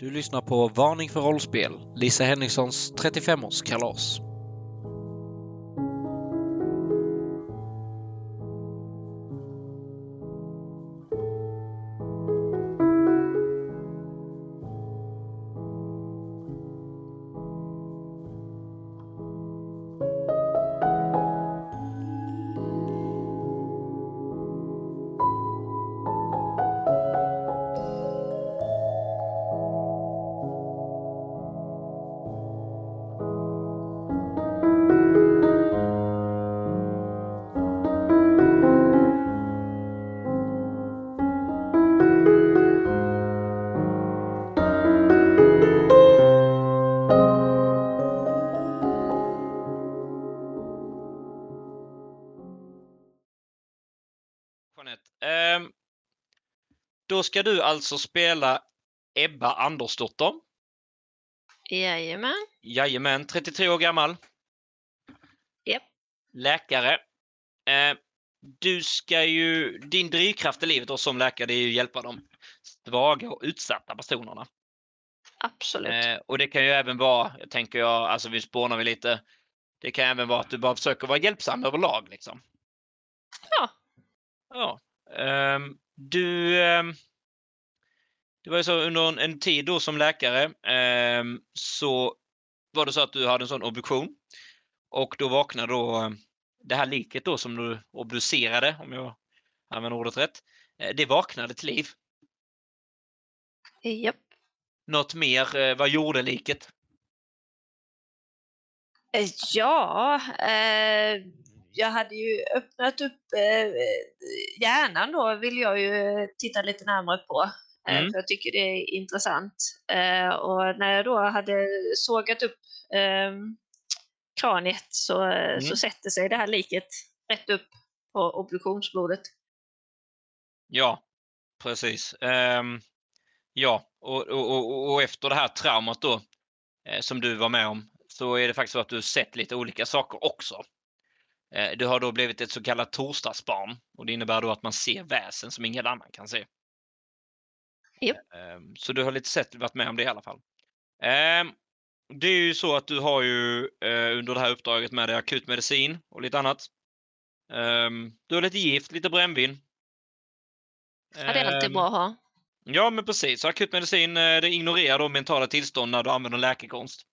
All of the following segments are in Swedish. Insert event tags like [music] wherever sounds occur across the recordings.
Du lyssnar på Varning för rollspel, Lisa Henningssons 35-årskalas. Ska du alltså spela Ebba Andersdotter. Jajamän. Jajamän, 33 år gammal. Japp. Läkare. Eh, du ska ju, din drivkraft i livet som läkare är ju att hjälpa de svaga och utsatta personerna. Absolut. Eh, och det kan ju även vara, jag tänker jag, alltså vi spånar vi lite, det kan även vara att du bara försöker vara hjälpsam överlag liksom. Ja. Ja. Ehm, du, ehm, det var ju så under en, en tid då som läkare ehm, så var det så att du hade en sån obduktion och då vaknade då eh, det här liket då som du obducerade, om jag använder ordet rätt, eh, det vaknade till liv. Japp. Något mer, eh, vad gjorde liket? Eh, Ja, eh, jag hade ju öppnat upp eh, hjärnan då, vill jag ju titta lite närmare på. Eh, Mm. För jag tycker det är intressant. Eh, och när jag då hade sågat upp eh, kraniet så, Mm. så sätter sig det här liket rätt upp på obduktionsbordet. Ja, precis. Ehm, ja, och, och, och, efter det här traumat då eh, som du var med om så är det faktiskt så att du sett lite olika saker också. Du har då blivit ett så kallat torsdagsbarn och det innebär då att man ser väsen som ingen annan kan se. Japp. Ehm, så du har lite sett, varit med om det i alla fall. Ehm, det är ju så att du har ju eh, under det här uppdraget med dig akut medicin och lite annat. Ehm, du har lite gift, lite brännvin. Ja, det är alltid bra att ha. Ja, men precis. Så akut medicin eh, det ignorerar då mentala tillstånd när du använder läkekonst.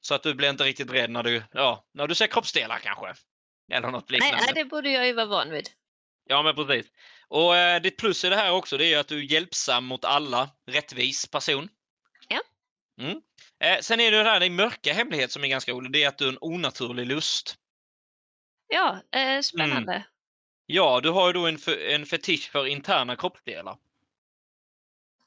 Så att du blir inte riktigt rädd när du, ja, när du ser kroppsdelar kanske. Eller något liknande. nej, det borde jag ju vara van vid. Ja, men precis. Och eh, ditt plus i det här också, det är att du är hjälpsam mot alla, rättvis person. Ja. Mm. Eh, sen är det det här, din mörka hemlighet som är ganska rolig, det är att du har en onaturlig lust. Ja, eh, spännande. Ja, du har ju då en, en fetisch för interna kroppsdelar.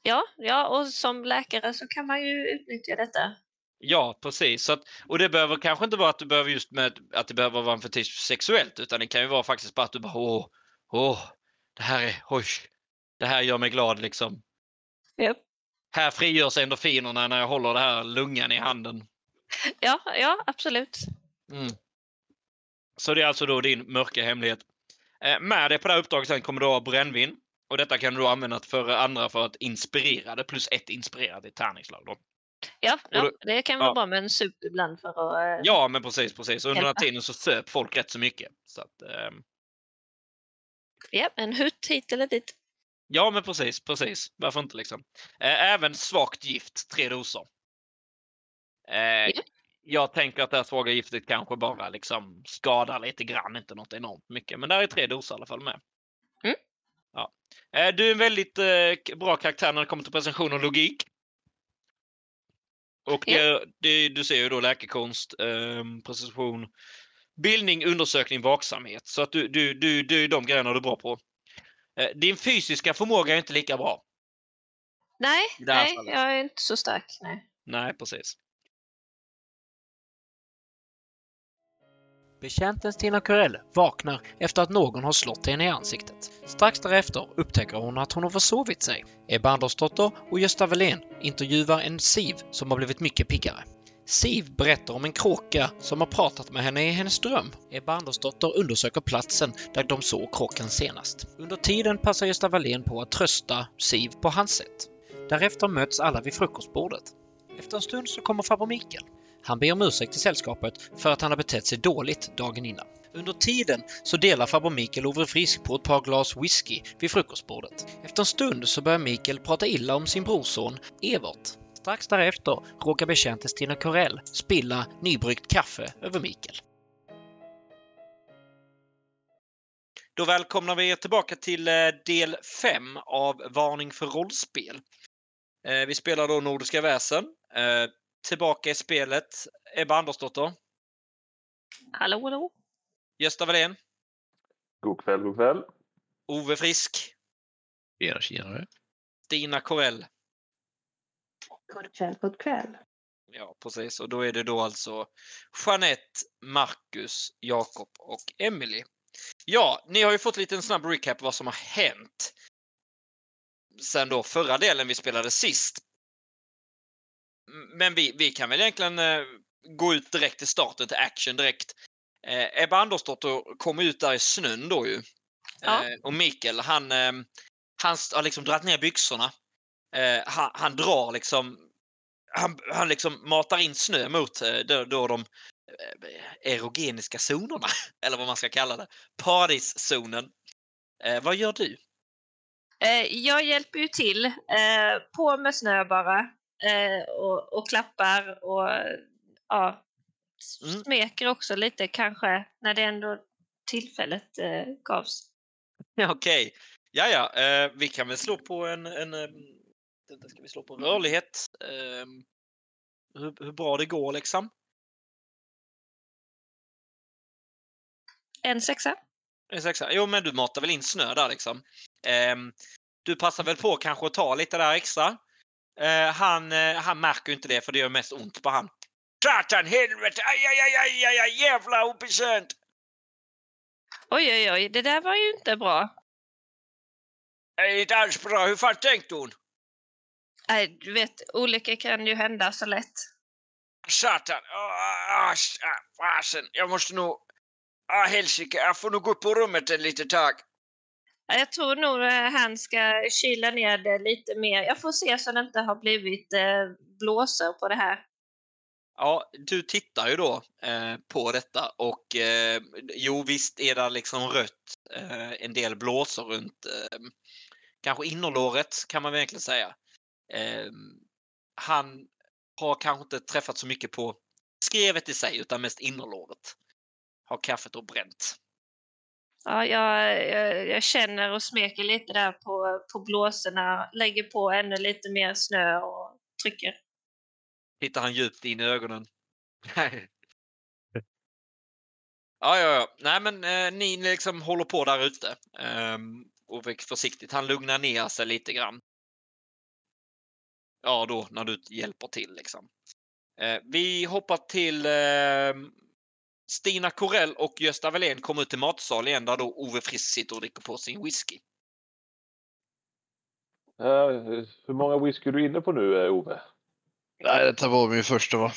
Ja, ja, och som läkare så kan man ju utnyttja detta. Ja, precis. Att, och det behöver kanske inte vara att du behöver just med att det behöver vara en fetisch sexuellt, utan det kan ju vara faktiskt bara att du bara åh, åh, det här är, oj, det här gör mig glad liksom. Japp. Här frigörs endorfinerna när jag håller det här lungan i handen. Ja, ja, absolut. Mm. Så det är alltså då din mörka hemlighet. Eh, med dig på det här uppdraget sen kommer du ha brännvin. Och detta kan du använda för andra för att inspirera det, plus ett inspirerat i tärningslag. Då. Ja, ja då- det kan vara ja. bra med en sup ibland för att... eh, Ja, men precis, precis. Under den här tiden så söp folk rätt så mycket. Så att, ehm, ja, en hutt hit eller dit. Ja, men precis, precis. Varför inte liksom? Eh, Även svagt gift, tre doser. Eh, Ja. Jag tänker att det här svaga giftet kanske bara liksom skadar lite grann, inte något enormt mycket. Men där är tre doser i alla fall med. Mm. Ja. Eh, Du är en väldigt eh, bra karaktär när det kommer till presentation och logik. Och det, det, du ser ju då läkekonst, eh, presentation, bildning, undersökning, vaksamhet. Så att du, du, du, du är de grejerna du är bra på. Eh, Din fysiska förmåga är inte lika bra. Nej, nej, fallet. jag är inte så stark. Nej. Nej, precis. Betjänten Stina Corell vaknar efter att någon har slått henne i ansiktet. Strax därefter upptäcker hon att hon har försovit sig. Ebba Andersdotter och Gösta Welén intervjuar en Siv som har blivit mycket piggare. Siv berättar om en kråka som har pratat med henne i hennes dröm. Ebba Andersdotter undersöker platsen där de såg kråkan senast. Under tiden passar Gösta Wallén på att trösta Siv på hans sätt. Därefter möts alla vid frukostbordet. Efter en stund så kommer farbror Mikael. Han ber om ursäkt till sällskapet för att han har betett sig dåligt dagen innan. Under tiden så delar farbror Mikael Ove Frisk på ett par glas whisky vid frukostbordet. Efter en stund så börjar Mikael prata illa om sin brorson Evert. Strax därefter råkar bekänte Stina Corell spilla nybryggt kaffe över Mikael. Då välkomnar vi er tillbaka till eh, del 5 av Varning för rollspel. Eh, Vi spelar då Nordiska väsen. Eh, Tillbaka i spelet Ebba Andersdotter, Hallå, hallå. Gösta Wallén, God kväll, god kväll. Ove Frisk, Tjena, tjenare. Stina Corell. God kväll, god kväll. Ja, precis. Och då är det då alltså Jeanette, Marcus, Jakob och Emily. Ja, ni har ju fått lite en snabb recap vad som har hänt sen då förra delen vi spelade sist. Men vi, vi kan väl egentligen eh, gå ut direkt till starten, till action direkt. Eh, Ebba Andersdotter kom ut där i snön då ju. Ja. Eh, och Mikael, han, eh, han har liksom dragit ner byxorna. Eh, han, han drar liksom han, han liksom matar in snö mot eh, då, då de eh, erogeniska zonerna, [laughs] eller vad man ska kalla det. Paradiszonen. Eh, vad gör du? Eh, jag hjälper ju till. Eh, på med snö bara. Eh, och, och klappar och ja, Mm. smeker också lite kanske när det ändå tillfället eh, gavs. [laughs] Okej. Ja, ja, eh, vi kan väl slå på en... en eh, det ska vi slå på rörlighet. Eh, hur, hur bra det går liksom. En sexa. En sexa. Jo, men du matar väl in snö där liksom. Ehm, du passar väl på kanske att ta lite där extra. Eh, han, eh, han märker ju inte det för det gör mest ont på han. Satan, helvete, aj, aj, aj, aj, aj, aj jävla oförtjänt! Oj, oj, oj, det där var ju inte bra. Det är inte alls bra. Hur fan tänkte hon? Nej, du vet, olyckor kan ju hända så lätt. Satan! Ah, ah, fasen, jag måste nog... Ah, helsike, jag får nog gå upp på rummet ett litet tag. Ja, Jag tror nog eh, han ska kyla ner det lite mer. Jag får se så det inte har blivit eh, blåsor på det här. Ja, du tittar ju då eh, på detta och eh, jo visst är det liksom rött eh, en del blåsor runt eh, kanske innerlåret kan man väl egentligen säga. Eh, han har kanske inte träffat så mycket på skrevet i sig utan mest innerlåret. Har kaffet då bränt. Ja, jag, jag, jag känner och smeker lite där på, på blåsorna, lägger på ännu lite mer snö och trycker. Tittar han djupt in i ögonen. ja, ja, ja. Nej, men eh, ni liksom håller på där ute. Um, och försiktigt. Han lugnar ner sig lite grann. Ja, då när du hjälper till liksom. Eh, vi hoppar till eh, Stina Corell och Gösta Wallén kommer ut till matsal igen där då Ove Frisk sitter och dricker på sin whisky. Eh, hur många whisky är du inne på nu, eh, Ove? Nej, detta var min första va.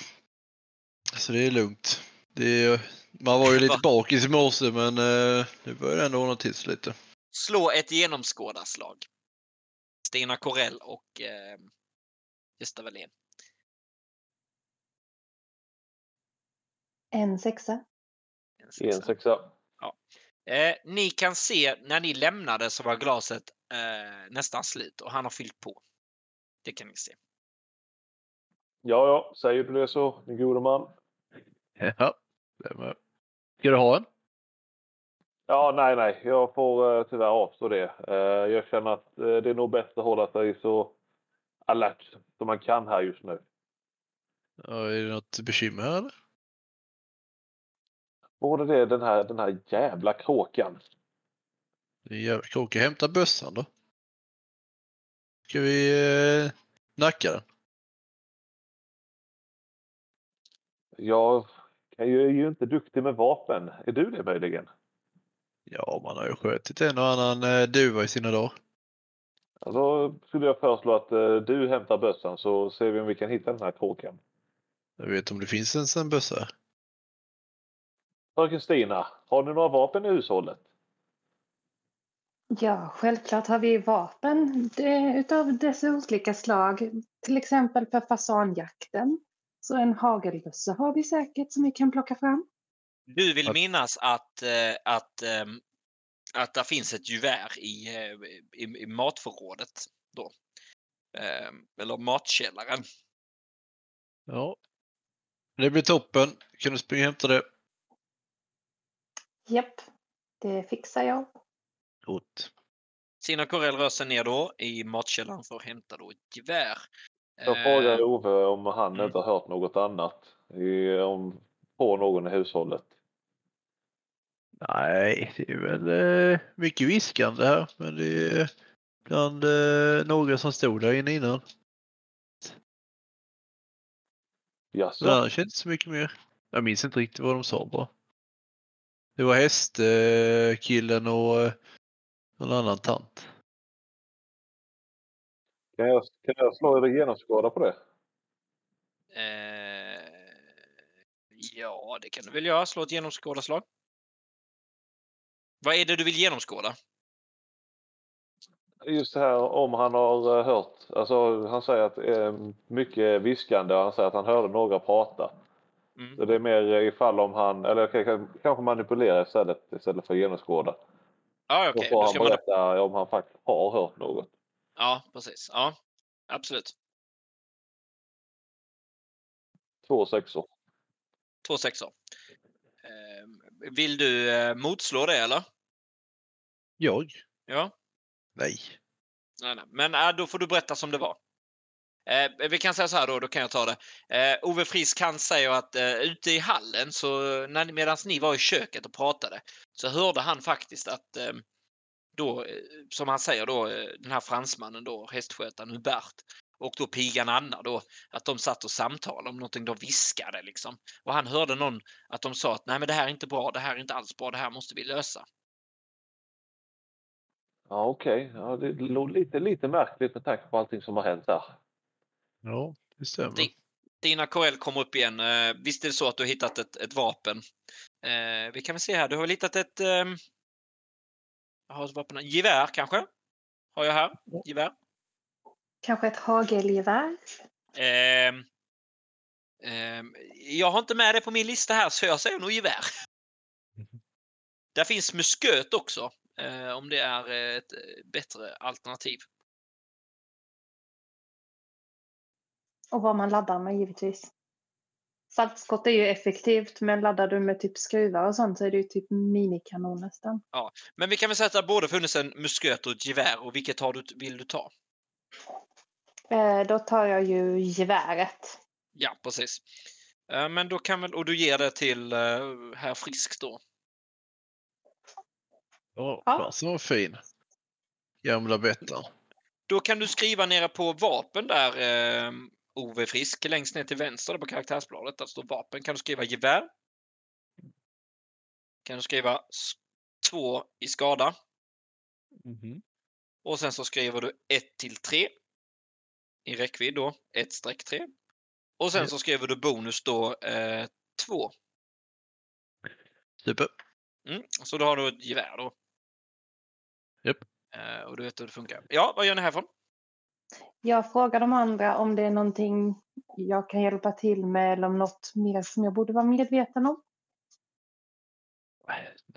Så det är lugnt. Det är, man var ju lite [laughs] bakis i morse men eh, nu börjar det ändå ordna till sig lite. Slå ett genomskådarslag. Stina Corell och eh, Gösta Wallén. En sexa. En En sexa. sexa. Eh, ni kan se när ni lämnade så var glaset eh, nästan slut och han har fyllt på. Det kan ni se. Ja, ja, säger du det så, min gode man. Ja, med. Ska du ha en? Ja, nej, nej, jag får eh, tyvärr avstå det. Eh, jag känner att eh, det är nog bäst att hålla sig så alert som man kan här just nu. Ja, är det något bekymmer här eller? Både det, den här, den här jävla kråkan. Det är en jävla kråka. Hämta bössan då. Ska vi eh, nacka den? Jag ju, är ju inte duktig med vapen. Är du det möjligen? Ja, man har ju skjutit en och annan eh, duva i sina dagar. Då skulle jag föreslå att eh, du hämtar bössan så ser vi om vi kan hitta den här kråkan. Jag vet om det finns ens en bössa. Fröken Stina, har ni några vapen i hushållet? Ja, självklart har vi vapen det, utav dess olika slag. Till exempel för fasanjakten. Så en hagelbössa har vi säkert som vi kan plocka fram. Du vill minnas att, eh, att, ehm, att det finns ett gevär i, eh, i, i matförrådet då. Ehm, Eller matkällaren. Ja. Det blir toppen. Kan du springa och hämta det? Japp, det fixar jag. Gott. Sina Corell rör sig ner då i matkällaren för att hämta då ett gevär. Jag frågar Ove om han mm. inte har hört något annat i, om, på någon i hushållet. Nej, det är väl eh, mycket viskande här. Men det är bland eh, några som stod där inne innan. Jaså? Men annars inte så mycket mer. Jag minns inte riktigt vad de sa bara. Det var hästkillen och eh, någon annan tant. Kan jag, kan jag slå er genomskåda på det? Eh, ja, det kan du väl göra. Slå ett genomskådarslag. Vad är det du vill genomskåda? Just det här om han har eh, hört. Alltså han säger att är mycket viskande och han säger att han hörde några prata. Mm. Så det är mer ifall om han, eller kan, kanske manipulera istället istället för genomskåda. Ja, Då okej. får Då han ska man... berätta om han faktiskt har hört något. Ja, precis. Ja, absolut. Två sexor. Två sexor. Eh, vill du eh, motslå det eller? Jag? Ja. Nej. Nej, nej. Men äh, då får du berätta som det var. Eh, vi kan säga så här då, då kan jag ta det. Eh, Ove Frisk han säger att eh, ute i hallen, så när, medan ni var i köket och pratade, så hörde han faktiskt att eh, då, eh, som han säger då, eh, den här fransmannen då, hästskötaren Hubert, och då pigan Anna då, att de satt och samtalade om någonting, de viskade liksom. Och han hörde någon, att de sa att nej men det här är inte bra, det här är inte alls bra, det här måste vi lösa. Ja okej. Ja, det låg lite, lite märkligt med tanke på allting som har hänt där. Ja, det stämmer. Det- Dina KL kommer upp igen. Eh, visst är det så att du har hittat ett, ett vapen? Eh, vi kan väl se här. Du har väl hittat ett... Eh, jag har ett vapen. Gevär kanske? Har jag här. Gevär. Kanske ett hagelgevär? Eh, eh, jag har inte med det på min lista här så jag säger nog gevär. [laughs] Där finns musköt också. Eh, om det är eh, ett eh, bättre alternativ. Och vad man laddar med givetvis. Saltskott är ju effektivt men laddar du med typ skruvar och sånt så är det ju typ minikanon nästan. Men vi kan väl säga att det har både funnits en musköt och ett gevär. Och vilket har du, vill du ta? Eh, då tar jag ju geväret. Ja, precis. Eh, Men då kan väl, och du ger det till eh, herr Frisk då? Ja, Ja. fasen var fin. Gamla Bettan. Då kan du skriva nere på vapen där, eh, Ove Frisk, längst ner till vänster på karaktärsbladet. Där står vapen. Kan du skriva gevär? Kan du skriva två i skada? Och sen så skriver du 1 till 3 i räckvidd då, 1 streck 3. Och sen så skriver du bonus då 2. Super. Mm. Så då har du ett gevär då. Japp. Eh, och du vet hur det funkar. Ja, vad gör ni härifrån? Jag frågar de andra om det är någonting jag kan hjälpa till med eller om något mer som jag borde vara medveten om.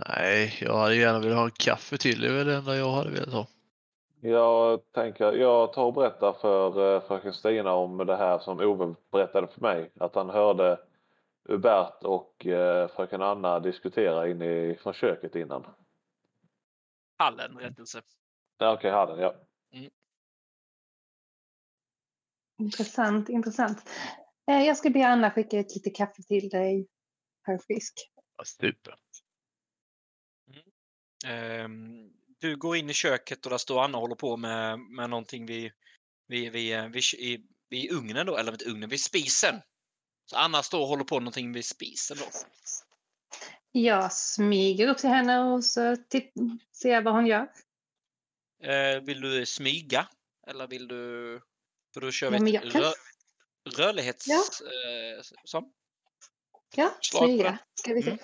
Nej, jag hade gärna velat ha en kaffe till. Det är väl det enda jag hade velat ha. Jag tänker, jag tar och berättar för eh, fröken Stina om det här som Ove berättade för mig. Att han hörde Hubert och eh, fröken Anna diskutera inne i, från köket innan. Hallen, rättelse. Ja, Okej, hallen, ja. Intressant, intressant. Eh, jag ska be Anna skicka ett lite kaffe till dig, herr Frisk. Super. Ehm, du går in i köket och där står Anna och håller på med, med någonting vid, vid, vid, vid, vid, vid ugnen då, eller vid ugnen, vid spisen. Så Anna står och håller på med någonting vid spisen då. Jag smyger upp till henne och så ser vad hon gör. Eh, vill du smyga? Eller vill du... För då kör Ja, vi jag ett kan- rö, rörlighets... Ja. Eh. Ja, smyga. Ska vi se. Mm.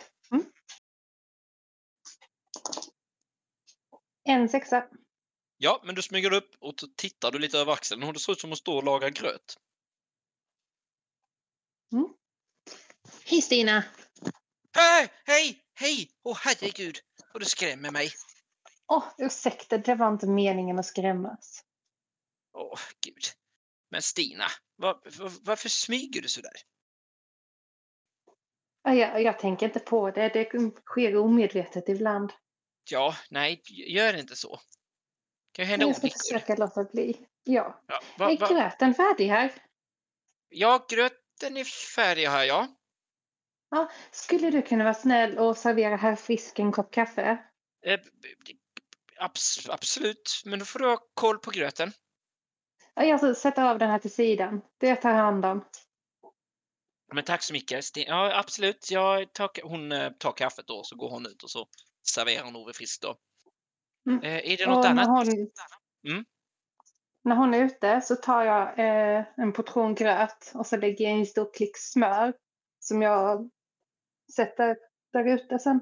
En sexa. Ja, men du smyger upp och tittar du lite över axeln och det ser ut som att stå och laga gröt. Hej Stina! Hej, hej, hej! Åh herregud, vad du skrämmer mig. Åh, ursäkta, det var inte meningen att skrämmas. Åh, gud. Men Stina, var, var, varför smyger du så där? Ja, Jag, jag tänker inte på det, det sker omedvetet ibland. Ja, nej, gör inte så. Kan hända Jag ska olyckor. försöka låta bli. Ja. Ja, va, Är va? gröten färdig här? ja, gröten är färdig här, ja. Ja, skulle du kunna vara snäll och servera herr Frisk en kopp kaffe? Eh, abs absolut, men då får du ha koll på gröten. Ja, Jag sätter av den här till sidan. Det tar jag hand om. Men tack så mycket. Ja, absolut. Jag tar, hon eh, tar kaffet då, så går hon ut och så serverar Ove Frisk då. Mm. Eh, är det något Och annat? När hon, Mm. när hon är ute så tar jag eh, en portion gröt och så lägger jag i en stor klick smör som jag sätter där ute sen.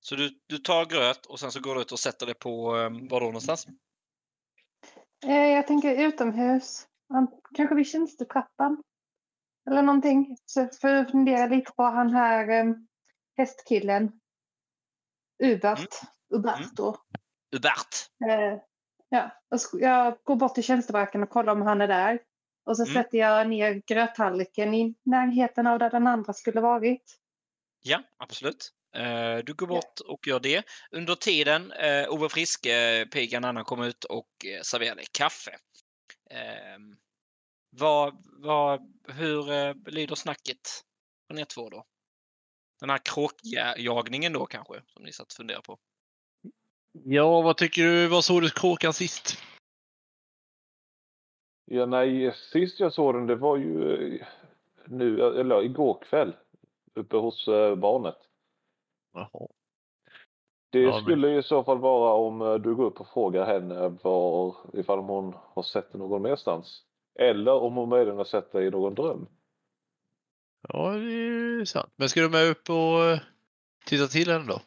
Så du, du tar gröt och sen så går du ut och sätter det på, eh, var då någonstans? Eh, jag tänker utomhus, An- kanske vid tjänstetrappan. Eller någonting. Så för att fundera lite på han här eh, hästkillen. Ubert. Mm. Uberto. Hubert. Eh, ja, jag går bort till tjänstebracken och kollar om han är där. Och så Mm. sätter jag ner gröttallriken i närheten av där den andra skulle varit. Ja, absolut. Eh, du går bort och gör det. Under tiden, eh, Ove Frisk, eh, pigan Anna kommer ut och eh, serverar dig kaffe. Eh, vad, vad, hur lyder snacket från er två då? Den här kråkjagningen då kanske, som ni satt och funderade på. Ja, vad tycker du? Vad såg du kråkan sist? Ja, nej, sist jag såg den det var ju eh, nu, eller igår kväll. Uppe hos eh, barnet. Jaha. Det Ja, men- skulle i så fall vara om eh, du går upp och frågar henne var, ifall hon har sett det någon merstans. Eller om hon möjligen har sett det i någon dröm. Ja, det är sant. Men ska du med upp och eh, titta till henne då?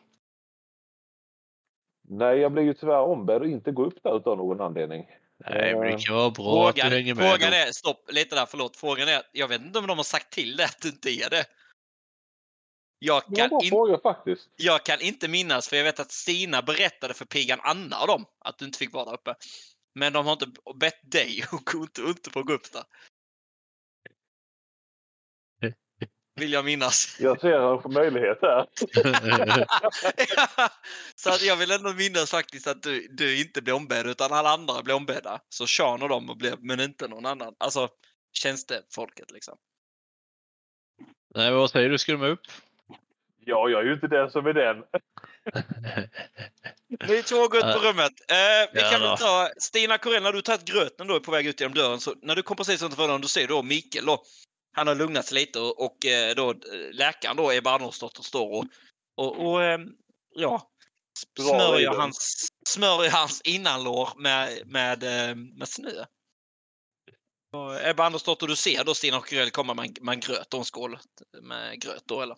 Nej, jag blir ju tyvärr ombedd att inte gå upp där utav någon anledning. Nej, men Eh, det kan vara bra att du hänger med. frågan är, stopp lite där, förlåt. Frågan är, jag vet inte om de har sagt till dig [laughs] att du inte är det. Jag kan, bra in, fråga faktiskt. jag kan inte minnas, för jag vet att Stina berättade för pigan Anna och dem att du inte fick vara där uppe. Men de har inte bett dig [laughs] att gå inte, inte få gå upp där. Vill jag minnas. Jag ser en möjlighet här. [laughs] så att jag vill ändå minnas faktiskt att du, du inte blir ombedd utan alla andra blir ombedda. Så Sean och dem blir, men inte någon annan. Alltså tjänstefolket liksom. Nej, men vad säger du? Ska upp? Ja, jag är ju inte den som är den. [laughs] Ni två går ut på rummet. Eh, vi Ja kan väl ta Stina Corell, när du tagit gröten då är på väg ut genom dörren. Så när du kommer precis utanför dörren, då ser du då Mikael då. Han har lugnat sig lite och, och eh, då eh, läkaren då, Ebba Arnoldsdotter, står och, och, och eh, ja, smörjer hans, smörjer hans innanlår med, med, med snö. Och Ebba Arnoldsdotter, du ser då Stina Corell komma med, en- med en gröt och en skål med gröt då eller?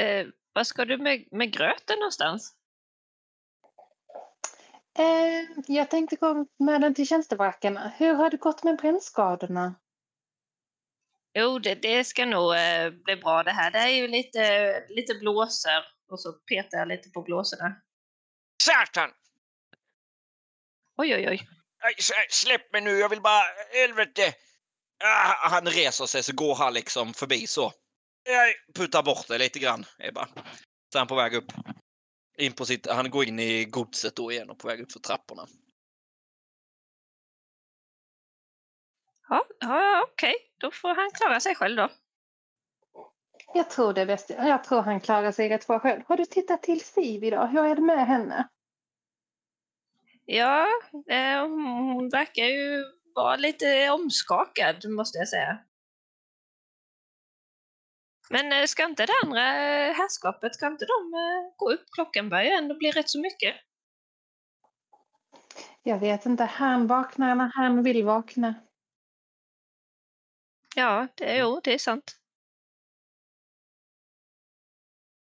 Eh, vad ska du med, med gröten någonstans? Eh, jag tänkte gå med den till tjänstebracken. Hur har det gått med brännskadorna? Jo, det, det ska nog eh, bli bra det här. Det är ju lite, lite blåsor och så petar jag lite på blåsorna. Satan! Oj, oj, oj. S- släpp mig nu, jag vill bara... Helvete! Ah, han reser sig så går han liksom förbi så. Jag puttar bort det lite grann, Ebba. Så han på väg upp. In på sitt, han går in i godset då igen och på väg upp för trapporna. Ja, ja okej. Då får han klara sig själv då. Jag tror det är bäst. Jag tror han klarar sig rätt bra själv. Har du tittat till Siv idag? Hur är det med henne? Ja, eh, hon verkar ju vara lite omskakad, måste jag säga. Men eh, ska inte det andra eh, herrskapet, ska inte de gå upp? Klockan börjar ändå bli rätt så mycket. Jag vet inte. Han vaknar när han vill vakna. Ja, det, jo, det är sant.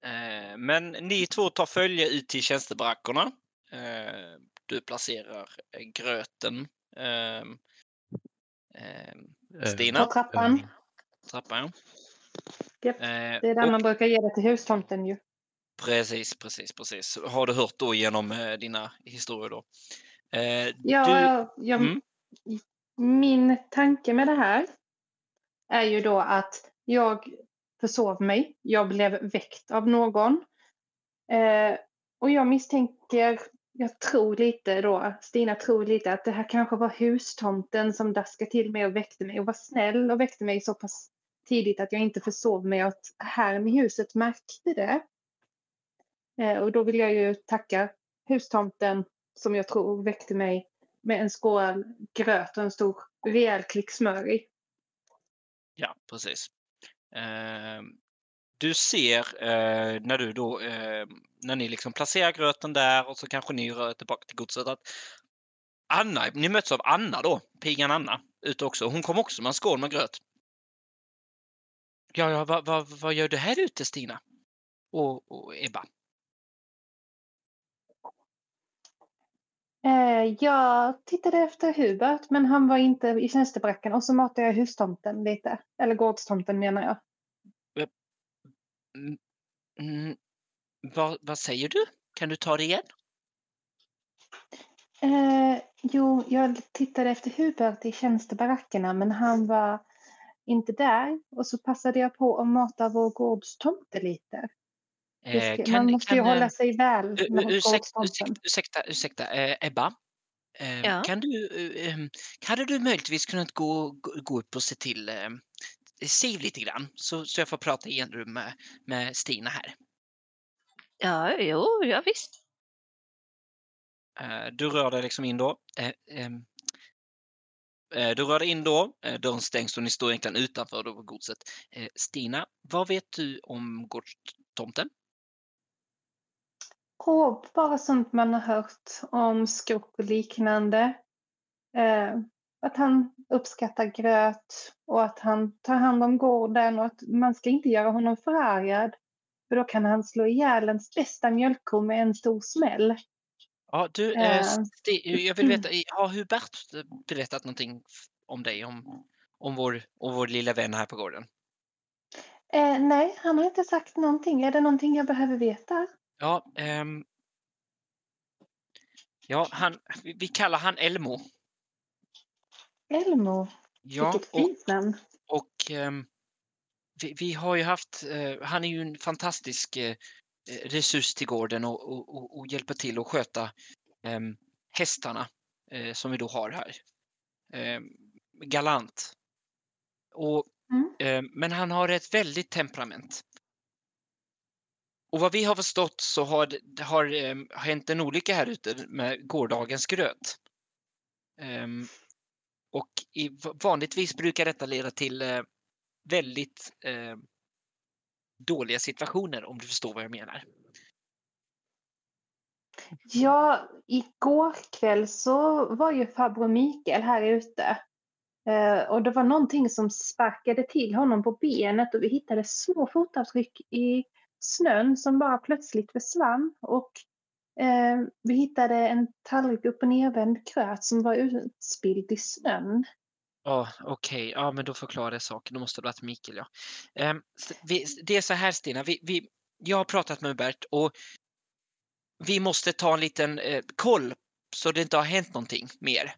Eh, men ni två tar följe ut till tjänstebarackerna. Eh, du placerar eh, gröten. ehm, ehm, Eh, Stina, På trappan. trappan. Japp, Det är där och- man brukar ge det till hustomten ju. Precis, precis, precis. Har du hört då genom dina historier då? Ja, du, jag, mm. Min tanke med det här är ju då att jag försov mig. Jag blev väckt av någon. Eh, och jag misstänker, jag tror lite då, Stina tror lite att det här kanske var hustomten som daskade till mig och väckte mig och var snäll och väckte mig så pass tidigt att jag inte försov mig och att herrn i huset märkte det. Eh, och då vill jag ju tacka hustomten som jag tror väckte mig med en skål gröt och en stor rejäl klick smör i ja, precis. Eh, du ser eh, när du då, eh, när ni liksom placerar gröten där och så kanske ni rör tillbaka till godset att Anna, ni möts av Anna då, pigan Anna, ute också. Hon kom också med en skål med gröt. Ja, ja, vad, vad, vad gör du här ute Stina? Och, och Ebba? Jag tittade efter Hubert men han var inte i tjänstebracken och så matade jag hustomten lite. Eller gårdstomten menar jag. Mm, mm, vad, vad säger du? Kan du ta det igen? Eh, jo, jag tittade efter Hubert i tjänstebarackerna men han var inte där. Och så passade jag på att mata vår gårdstomte lite. Eh, kan- man måste ju kan, eh, hålla sig väl ursäkta, ursäkta, ursäkta, ursäkta eh, Ebba. Eh, Ja. Kan du, eh, em, hade du möjligtvis kunnat gå, gå, upp och se till eh, Siv lite grann så, så jag får prata i en rum med, med Stina här. Ja, jo, ja visst. Eh, du rör dig liksom in då. Eh, em, eh, du rör dig in då, eh, dörren stängs och ni står egentligen utanför då på godset. Eh, Stina, vad vet du om gårdstomten? Och bara sånt man har hört om skrock och liknande. Eh, att han uppskattar gröt och att han tar hand om gården och att man ska inte göra honom förargad. För då kan han slå ihjäl ens bästa mjölkko med en stor smäll. Ja, du, eh, Eh, Sti- jag vill veta, har Hubert berättat någonting om dig, om, om, vår, om vår lilla vän här på gården? Eh, nej, han har inte sagt någonting. Är det någonting jag behöver veta? Ja, ehm, ja han, vi kallar han Elmo. Elmo, Ja, vilket och, fint namn. och ehm, vi, vi har ju haft, eh, han är ju en fantastisk eh, eh, resurs till gården och, och, och, och hjälper till att sköta ehm, hästarna eh, som vi då har här. Ehm, galant. Och, Mm. eh, men han har ett väldigt temperament. Och vad vi har förstått så har det ehm, har hänt en olycka här ute med gårdagens gröt. Um, och i, vanligtvis brukar detta leda till uh, väldigt uh, dåliga situationer om du förstår vad jag menar. Ja, igår kväll så var ju farbror Mikael här ute. Uh, och det var någonting som sparkade till honom på benet och vi hittade små fotavtryck i snön som bara plötsligt försvann. Och eh, vi hittade en tallrik upp och nervänd gröt som var utspilld i snön. Ja, okej. Ja, men då förklarar det saken. Då måste det ha varit Mikael, ja. S- vi, det är så här, Stina. Vi, vi, jag har pratat med Bert och vi måste ta en liten eh, koll så det inte har hänt någonting mer.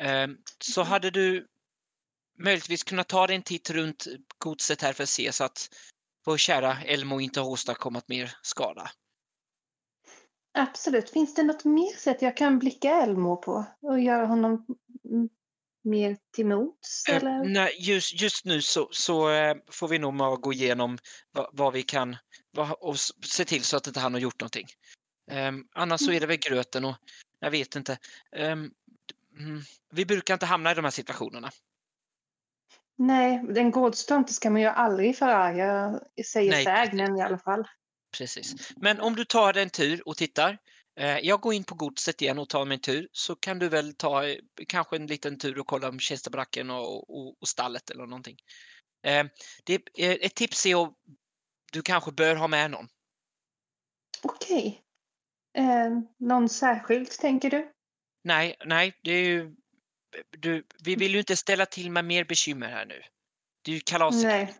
Ehm, så hade du möjligtvis kunnat ta dig en titt runt godset här för att se så att vår kära Elmo inte har åstadkommit mer skada. Absolut. Finns det något mer sätt jag kan blicka Elmo på och göra honom mm, mer till mots? Eh? Nej, just, just nu så, så eh, får vi nog gå igenom vad, vad vi kan vad, och se till så att inte han har gjort någonting. Ehm, annars så är det väl gröten och jag vet inte. Ehm, mm, vi brukar inte hamna i de här situationerna. Nej, en gårdstomte ska man ju aldrig förarga, säger Nej, sägnen i alla fall. Precis. Men om du tar en tur och tittar. Eh, jag går in på godset igen och tar mig en tur så kan du väl ta eh, kanske en liten tur och kolla om tjänstebracken och, och, och stallet eller någonting. Eh, det, ett tips är att du kanske bör ha med någon. Okej. Eh, någon särskilt, tänker du? Nej, nej, det är ju... Du, vi vill ju inte ställa till med mer bekymmer här nu. Det är ju kalas. Nej.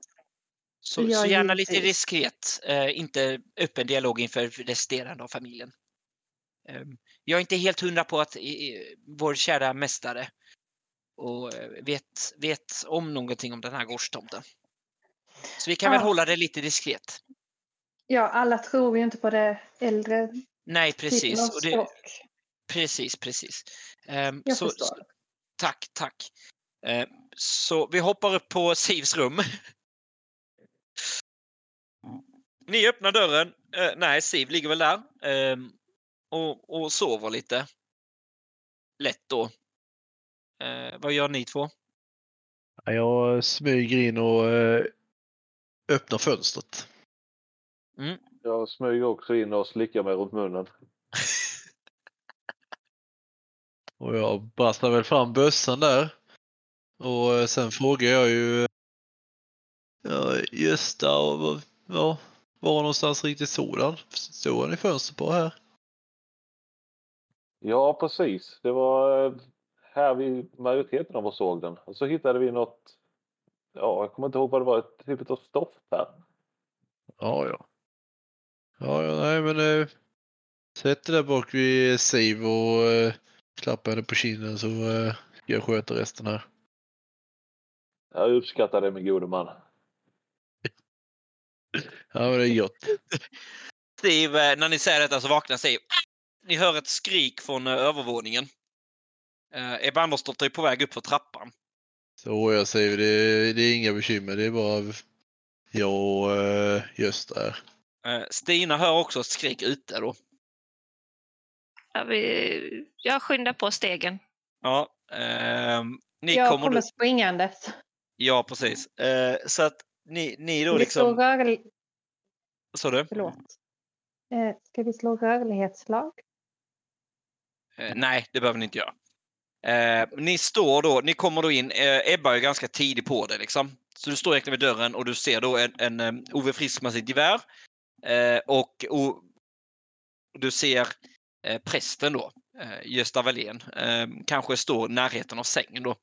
Så, så gärna lite givetvis. diskret, eh, inte öppen dialog inför resterande av familjen. Eh, jag är inte helt hundra på att eh, vår kära mästare och eh, vet, vet om någonting om den här gårdstomten. Så vi kan väl Ja. hålla det lite diskret. Ja, alla tror ju inte på det äldre Nej, precis. Och det, precis, precis. Ehm, Jag så, förstår. Tack, tack. Ehm, så vi hoppar upp på Sivs rum. Ni öppnar dörren. Eh, nej, Siv ligger väl där. ehm, och, och sover lite. Lätt då. Eh, vad gör ni två? Ja, Jag smyger in och eh, öppnar fönstret. Jag smyger också in och slickar mig runt munnen. [laughs] Och jag brastar väl fram bössan där. Och eh, sen frågar jag ju ja, Gösta och ja, var någonstans riktigt sådan? Stod han i fönstret på här? Ja, precis. Det var eh, här vi majoriteten av oss såg den. Och så hittade vi något. Ja, jag kommer inte ihåg vad det var. Ett typ av stoft här. Ja, ja. Ja, ja, nej men eh, sätt dig där bak vid Siv och eh, klappa henne på kinden så eh, jag sköta resten här. Jag uppskattar det, min gode man. Ja, men det är gott. Steve, eh, när ni säger detta så vaknar Steve. Ni hör ett skrik från eh, övervåningen. Eh, Ebba Andersdotter är på väg upp för trappan. Så jag säger det, det är inga bekymmer. Det är bara jag och eh, Gösta här. Eh, Stina hör också ett skrik ute då. Jag skyndar på stegen. Ja, ehm, ni Jag kommer... kommer springandes. Ja, precis. Eh, så att ni, ni då vi slå liksom... rörl... Så du? Förlåt. Eh, ska vi slå rörlighetslag? Eh, nej, det behöver ni inte göra. Eh, ni står då, ni kommer då in, eh, Ebba är ganska tidig på det liksom. Så du står egentligen vid dörren och du ser då en, en um, Ove Frisk med sitt gevär. Eh, och, och du ser eh, prästen då, eh, Gösta Wallén, eh, kanske står i närheten av sängen då.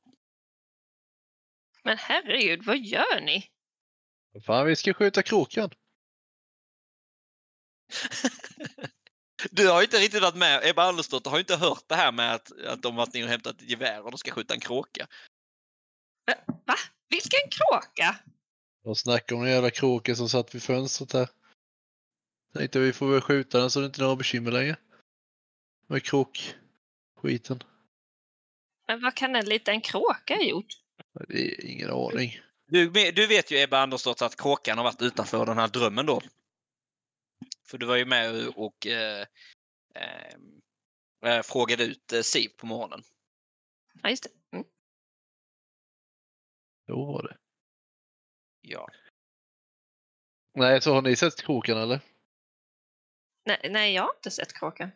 Men herregud, vad gör ni? Fan, vi ska skjuta kråkan. [laughs] Du har inte riktigt varit med, Ebba Andersdotter har inte hört det här med att, att de varit ner och hämtat ett gevär och de ska skjuta en kråka. Va? Vilken kråka? De snackar om den jävla kråkan som satt vid fönstret här. Tänkte vi får väl skjuta den så det inte är några bekymmer längre. Med kråkskiten. Men vad kan en liten kråka ha gjort? Det är ingen aning. Du, du vet ju Ebba Andersdotter att kråkan har varit utanför den här drömmen då. För du var ju med och, eh, eh, eh, frågade ut eh, Siv på morgonen. Ja, just det. Mm. Så var det. Ja. Nej, så har ni sett kråkan eller? Nej, nej, jag har inte sett kråkan.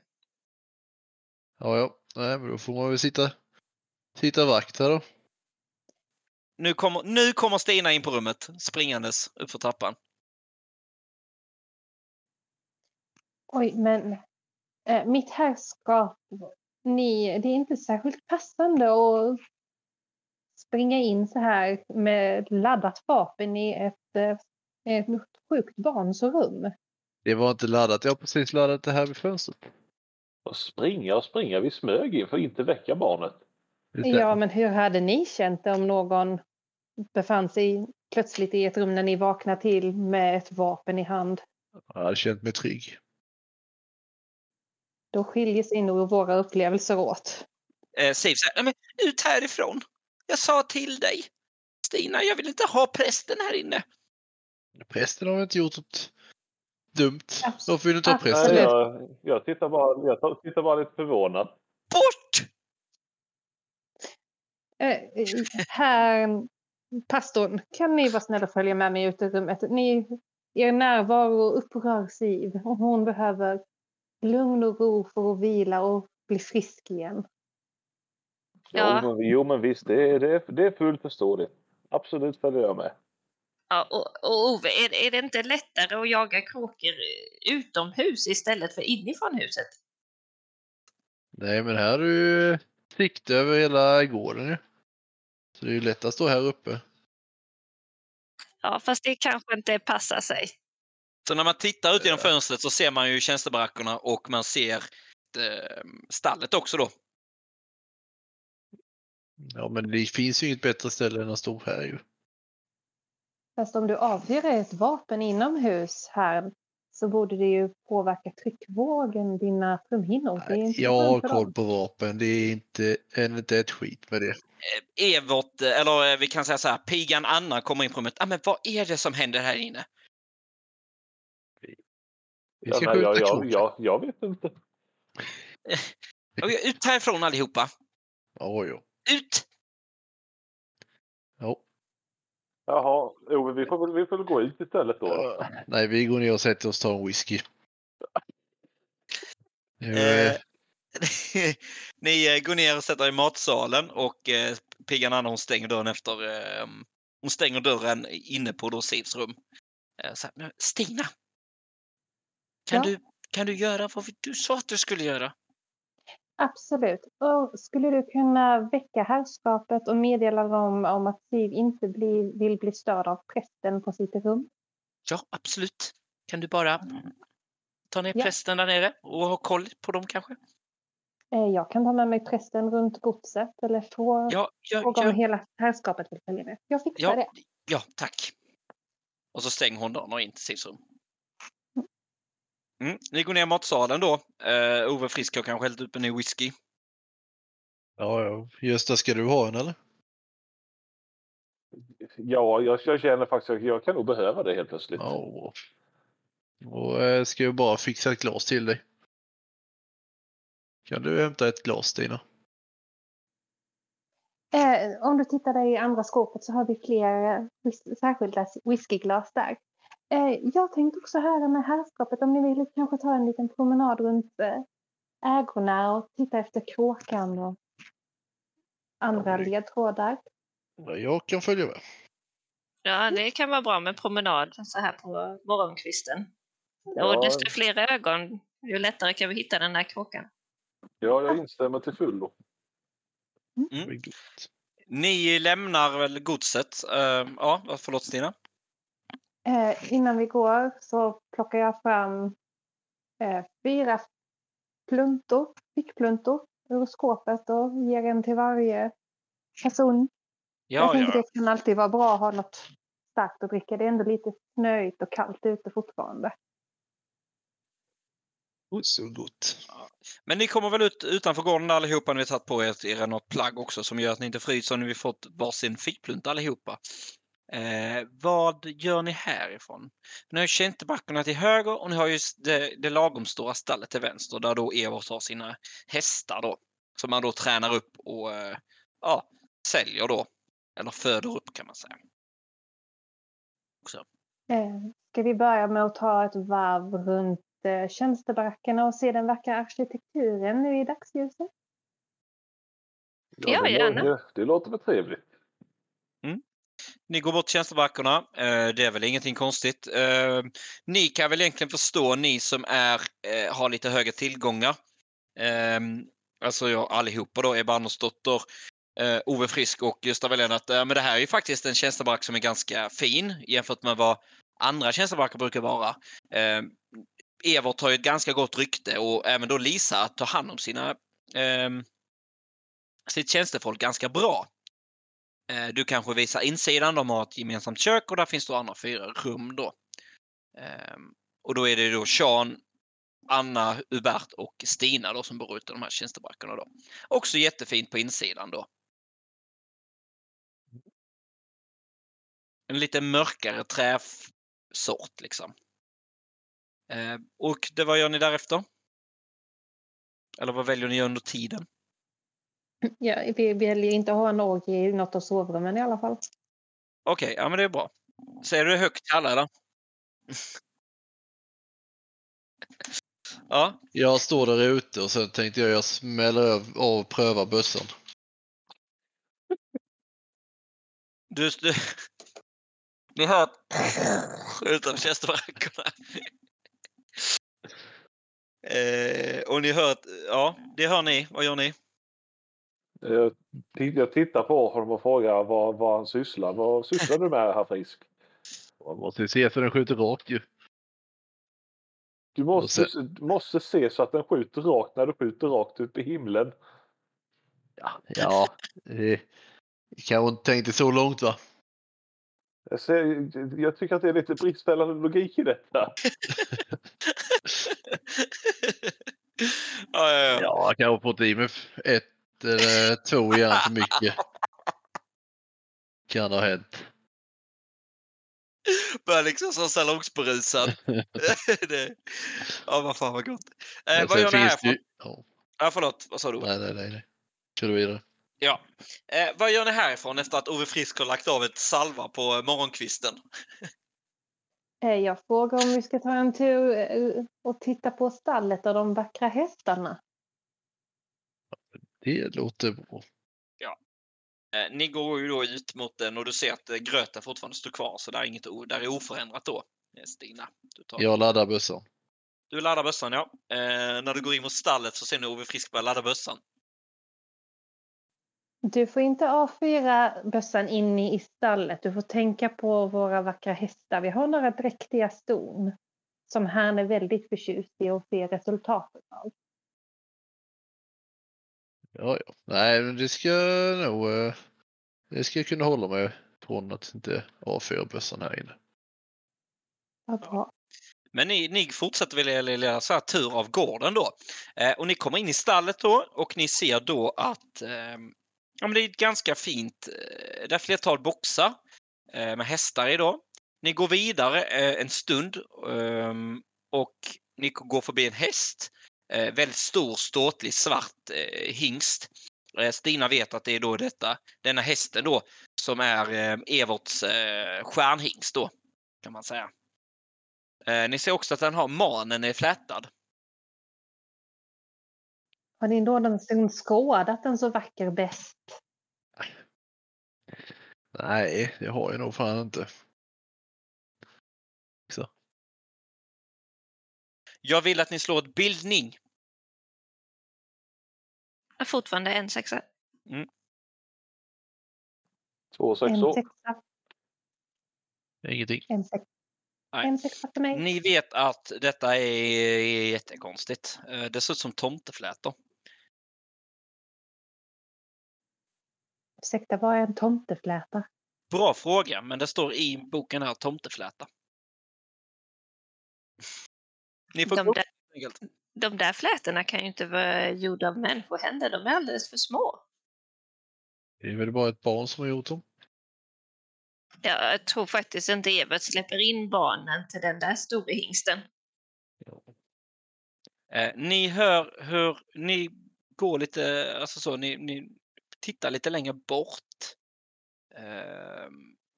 Ja, ja. Nej, men då får man väl sitta, sitta vakt här då. Nu kommer, nu kommer Stina in på rummet springandes uppför trappan. Oj, men eh, mitt herrskap, ni, det är inte särskilt passande att springa in så här med laddat vapen i ett, eh, ett sjukt barns rum. Det var inte laddat. Jag har precis laddat det här vid fönstret. Och springa och springa. Vi smög in för att inte väcka barnet. Ja, men hur hade ni känt det om någon befann sig plötsligt i ett rum när ni vaknade till med ett vapen i hand? Jag hade känt mig trygg. Då skiljer sig nog våra upplevelser åt. Eh, Siv säger, "Nej, men ut härifrån. Jag sa till dig. Stina, jag vill inte ha prästen här inne. Prästen har inte gjort något dumt. Varför vill du inte ha prästen? Nej, jag, jag, tittar bara, jag tittar bara lite förvånad. Bort! Eh, Herr pastorn, kan ni vara snälla och följa med mig ut i rummet? Ni, er närvaro upprör Siv och hon behöver lugn och ro för att vila och bli frisk igen. Ja. Jo, men, jo, men visst, det är, det, är, det är fullt förståeligt. Absolut följer jag med. Ja, och, och Ove, är, är det inte lättare att jaga kråkor utomhus istället för inifrån huset? Nej, men här har du ju sikt över hela gården ju. Så det är ju lätt att stå här uppe. Ja, fast det kanske inte passar sig. Så när man tittar ut genom fönstret så ser man ju tjänstebarackerna och man ser eh, stallet också då. Ja, men det finns ju inget bättre ställe än att stå här ju. Fast om du avfyrar ett vapen inomhus här så borde det ju påverka tryckvågen, dina trumhinnor. Det är inte Jag har koll på vapen. Det är inte, är inte ett skit med det. Eh, Evert, eh, eller eh, vi kan säga så här, pigan Anna kommer in på rummet. Ah, men vad är det som händer här inne? Vi Ja, ska nej, jag, skjuta jag, jag, jag vet inte. [laughs] Okej, Ut härifrån allihopa! Ja, ja. Ut! ja. Jaha, Ove, vi får, väl- vi får väl gå ut istället då. Nej, vi går ner och sätter oss och tar en whisky. [laughs] Eh, [laughs] Ni eh, går ner och sätter er i matsalen och eh, piggan Anna hon stänger dörren efter... Eh, hon stänger dörren inne på då Sivs rum. Eh, så här, "Men Stina! Kan, Ja? du, kan du göra vad du sa att du skulle göra? Absolut. Och skulle du kunna väcka herrskapet och meddela dem om att Siv inte bli, vill bli störd av prästen på sitt rum? Ja, absolut. Kan du bara ta ner Ja. prästen där nere och ha koll på dem kanske? Eh, Jag kan ta med mig prästen runt godset eller få Ja, ja, fråga om hela herrskapet vill följa med. Jag fixar ja, det. ja tack. Och så stänger hon dörren och in till Sivs rum. Mm. Ni går ner i matsalen då. Uh, Ove Frisk har kanske hällt upp en ny whisky. ja, ja. Gösta, ska du ha en eller? Ja, jag, jag känner faktiskt att jag kan nog behöva det helt plötsligt. Ja. Och eh, ska jag bara fixa ett glas till dig. Kan du hämta ett glas Stina? Eh, om du tittar där i andra skåpet så har vi fler eh, särskilda whiskyglas där. Eh, jag tänkte också höra med herrskapet om ni vill kanske ta en liten promenad runt eh, ägorna och titta efter kråkan och andra Ja, ledtrådar. Ja, Jag kan följa med. Ja, det kan vara bra med promenad så här på morgonkvisten. Ja. Och desto fler ögon, ju lättare kan vi hitta den där kråkan. Ja, jag instämmer till fullo. Mm. Ni lämnar väl godset? Uh, ja, förlåt Stina. Eh, innan vi går så plockar jag fram eh, fyra pluntor, fickpluntor ur skåpet och ger en till varje person. jag Ja, tänker ja. det kan alltid vara bra att ha något starkt att dricka. Det är ändå lite snöigt och kallt ute fortfarande. Oh, så gott. Men ni kommer väl ut utanför gården allihopa. Ni har tagit på er, er något plagg också som gör att ni inte fryser. Ni har fått varsin fickplunt allihopa. Eh, vad gör ni härifrån? Ni har ju till höger och ni har ju det, det lagom stora stallet till vänster där då Evert har sina hästar då. Som man då tränar upp och eh, ja, säljer då. Eller föder upp kan man säga. Också. Eh, ska vi börja med att ta ett varv runt eh, tjänstebarackerna och se den vackra arkitekturen nu i dagsljuset? Ja, det, gärna. Det, det låter väl trevligt. Ni går bort till tjänstebackarna. Eh, det är väl ingenting konstigt. Eh, ni kan väl egentligen förstå, ni som är, eh, har lite högre tillgångar. Alltså jag allihopa då, Ebba Andersdotter, Ove Frisk och Gustav Helén att men det här är ju faktiskt en tjänsteback som är ganska fin jämfört med vad andra tjänstebackar brukar vara. Evert har ju ett ganska gott rykte och även då Lisa tar hand om sina sitt tjänstefolk ganska bra. Eh, Du kanske visar insidan, de har ett gemensamt kök och där finns då andra fyra rum då. Ehm, och då är det då Sean, Anna, Hubert och Stina då som bor ute i de här tjänstebrackorna då. Också jättefint på insidan då. En lite mörkare träsort liksom. Eh, Och det, vad gör ni därefter? Eller vad väljer ni under tiden? [clears throat] Ja, vi väljer inte att ha en orgie i något av sovrummen i alla fall. Okej, ja men det är bra. Säger du det högt till alla eller? ja, Jag står där ute och sen tänkte jag jag smäller av och prövar bössan. du, du, Ni hör [laughs] utanför tjänstebarackerna. eh, och ni hör att, ja, det hör ni. Vad gör ni? Jag, t- jag tittar på honom och frågar vad, vad han sysslar Vad sysslar du med herr Frisk? Man måste ju se så den skjuter rakt ju. Du måste, du måste se så att den skjuter rakt när du skjuter rakt upp i himlen. Ja, ja. eh, kanske inte tänkte så långt va? Jag, ser, jag tycker att det är lite bristfällig logik i detta. [laughs] ja, ja, ja. Ja, jag kanske fått i mig ett eller två järn för mycket. Kan ha hänt. Börjar liksom så salongsberusad. [laughs] ja, vad fan vad gott. Eh, vad gör ni det ju- Ja, Ja, förlåt, vad sa du? nej, nej, nej. nej. Kör du vidare. Ja. Eh, vad gör ni härifrån efter att Ove Frisk har lagt av ett salva på eh, morgonkvisten? Eh, Jag frågar om vi ska ta en tur eh, och titta på stallet och de vackra hästarna. Det låter bra. Eh, ni går ju då ut mot den och du ser att eh, gröten fortfarande står kvar, så där är, inget, där är oförändrat då. Eh, Stina, du, tar, Jag laddar bössan. du laddar bössan, ja. Eh, när du går in mot stallet så ser ni Ove Frisk börja ladda bössan. Du får inte avfyra bössan inne i stallet. Du får tänka på våra vackra hästar. Vi har några dräktiga ston som han är väldigt förtjust i och ser resultatet av. Ja, ja. Nej, men det ska nog... eh, Det ska jag kunna hålla mig från att inte avfyra bössan här inne. Vad bra. Men ni, ni fortsätter väl er så här tur av gården då. Eh, och ni kommer in i stallet då och ni ser då att eh, ja, men det är ett ganska fint, eh, det är flertal boxar eh, med hästar i då. Ni går vidare eh, en stund ehm, och ni går förbi en häst. Eh, väldigt stor, ståtlig, svart eh, hingst. Eh, Stina vet att det är då detta, denna hästen då som är eh, Everts eh, stjärnhingst då, kan man säga. Eh, ni ser också att den har manen är flätad. Har ni någonsin skådat en så vacker bäst? Nej, det har jag nog fan inte. Jag vill att ni slår ett bildning. Jag har fortfarande en sexa. Två En sexor. Ingenting. en sexa. Nej. En sexa för mig. Ni vet att detta är jättekonstigt. Eh, Det ser ut som tomteflätor. Ursäkta, vad är en tomtefläta? Bra fråga, men det står i boken här tomtefläta. Ni får De där, enkelt. de där flätorna kan ju inte vara gjorda av människohänder. De är alldeles för små. Det är väl bara ett barn som har gjort dem. Ja, Jag tror faktiskt inte Evert släpper in barnen till den där store hingsten. Eh, Ni hör hur ni går lite, alltså så, ni, ni tittar lite längre bort. Eh,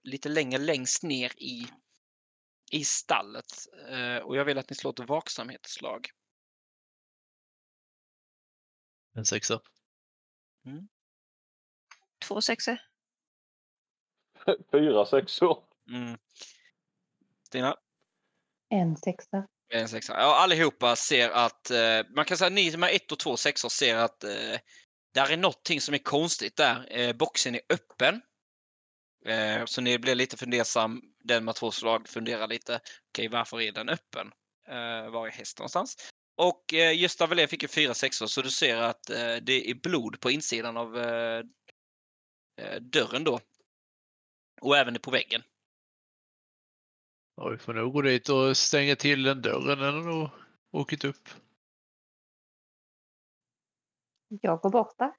lite längre längst ner i, i stallet. Eh, och jag vill att ni slår ett vaksamhetsslag. En sexa. Två sexor. [laughs] Fyra sexor. Mm. Stina? En sexa. En sexa. Ja, allihopa ser att, eh, man kan säga att ni som är ett och två sexor ser att eh, där är någonting som är konstigt där. Eh, boxen är öppen. Eh, så ni blir lite fundersam, den med två slag funderar lite, okej varför är den öppen? Eh, var är hästen någonstans? Och eh, Gösta Wallén fick ju fyra sexor så du ser att eh, det är blod på insidan av eh, dörren då. Och även på väggen. Ja, vi får nog gå dit och stänga till den dörren den har åkt upp. Jag går bort där.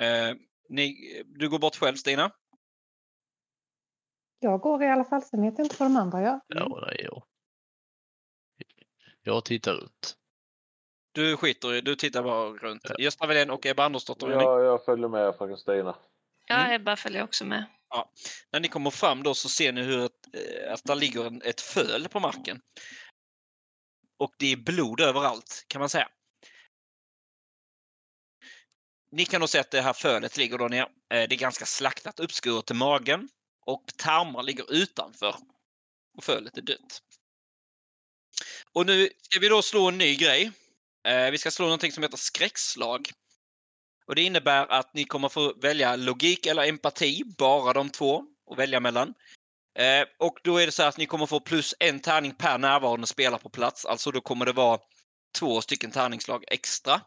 Eh, ni, du går bort själv Stina? Jag går i alla fall, sen vet jag inte vad de andra gör. Ja, nej, ja. Jag tittar runt. Du skiter i, du tittar bara runt. Gösta Wallén och Ebba Andersdotter. Ja, jag följer med fröken Stina. Ja, Mm. Ebba följer också med. När ni kommer fram då så ser ni hur ett, eh, att där ligger en, ett föl på marken. Och det är blod överallt kan man säga. Ni kan då se att det här fölet ligger då ner. Eh, Det är ganska slaktat, uppskuret till magen och tarmar ligger utanför och fölet är dött. Och nu ska vi då slå en ny grej. Eh, vi ska slå någonting som heter skräckslag. Och det innebär att ni kommer få välja logik eller empati, bara de två, att välja mellan. Eh, och då är det så att ni kommer få plus en tärning per närvarande spelare på plats. Alltså då kommer det vara två stycken tärningslag extra.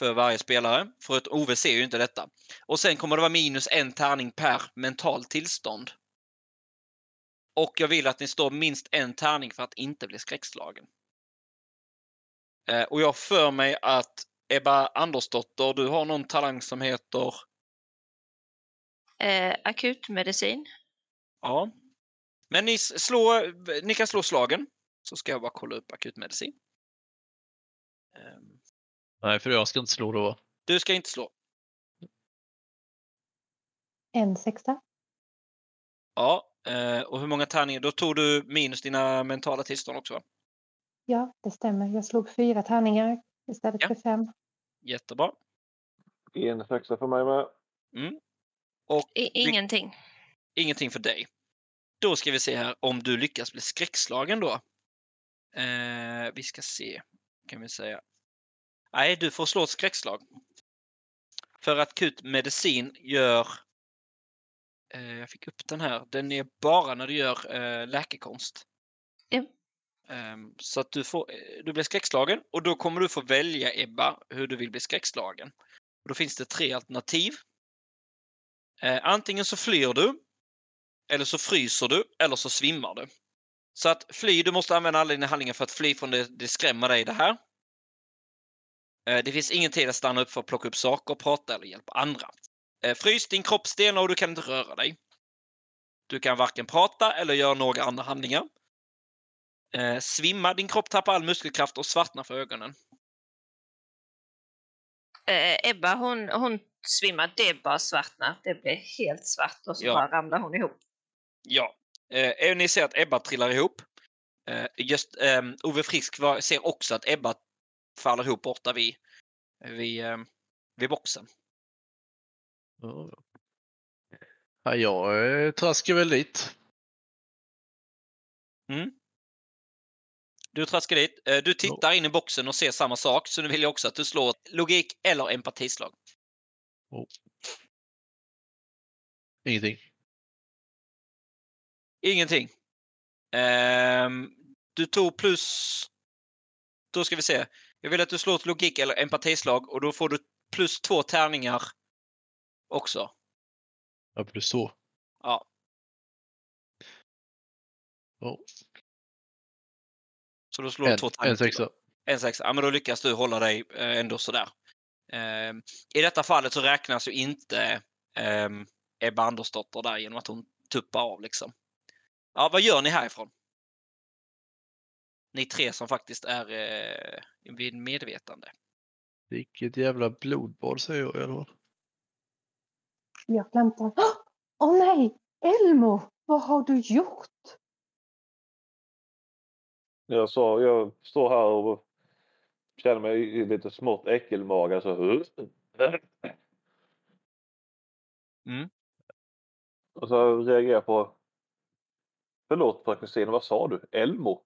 För varje spelare. För att Ove ser ju inte detta. Och sen kommer det vara minus en tärning per mental tillstånd. Och jag vill att ni står minst en tärning för att inte bli skräckslagen. Eh, och jag för mig att Ebba Andersdotter, du har någon talang som heter... Eh, akutmedicin. Ja. Men ni, slå, ni kan slå slagen. Så ska jag bara kolla upp akutmedicin. Ehm, Nej, för jag ska inte slå då. Du ska inte slå. En sexa. Ja. eh, Och hur många tärningar? Då tog du minus dina mentala tillstånd också va? Ja, det stämmer. Jag slog fyra tärningar istället Ja. för fem. Jättebra. En sexa för mig med. Mm. Och I, ingenting. ingenting för dig. Då ska vi se här om du lyckas bli skräckslagen då. Eh, vi ska se, kan vi säga. Nej, du får slå ett skräckslag. För att akut medicin gör... Eh, jag fick upp den här. Den är bara när du gör eh, läkekonst. Ja. Ehm, så att du, får, eh, du blir skräckslagen och då kommer du få välja, Ebba, hur du vill bli skräckslagen. Och då finns det tre alternativ. Eh, antingen så flyr du, eller så fryser du, eller så svimmar du. Så att fly, du måste använda alla dina handlingar för att fly från det, det skrämmer dig det här. Eh, det finns ingen tid att stanna upp för att plocka upp saker, prata eller hjälpa andra. Eh, frys, din kropp stelnar och du kan inte röra dig. Du kan varken prata eller göra några andra handlingar. Eh, svimma, din kropp tappar all muskelkraft och svartnar för ögonen. Eh, Ebba hon, hon svimmar, det bara svartnar. Det blir helt svart och så Ja. bara ramlar hon ihop. Ja. Eh, ni ser att Ebba trillar ihop. Eh, just eh, Ove Frisk var, ser också att Ebba faller ihop borta vid, vid, eh, vid boxen. Ja, ja jag eh, traskar väl dit. Du traskar dit. Eh, du tittar in i boxen och ser samma sak, så nu vill jag också att du slår logik eller empatislag. Ingenting. Ingenting. Ehm, du tog plus... Då ska vi se. Jag vill att du slår ett logik eller empatislag och då får du plus två tärningar också. Ja, plus två. Ja. Ja. Så då slår du En, två tärningar. en sexa. En sexa. Ja, men då lyckas du hålla dig eh, ändå sådär. Ehm, I detta fallet så räknas ju inte um, Ebba Andersdotter där genom att hon tuppar av liksom. Ja, vad gör ni härifrån? Ni tre som faktiskt är eh, vid medvetande. Vilket jävla blodbad säger jag i alla fall. Jag klämtar. Åh åh nej! Elmo! Vad har du gjort? Jag, sa, jag står här och känner mig i lite smått äckelmaga. Så... Mm. Och så reagerar jag på... Förlåt fröken vad sa du? Elmo?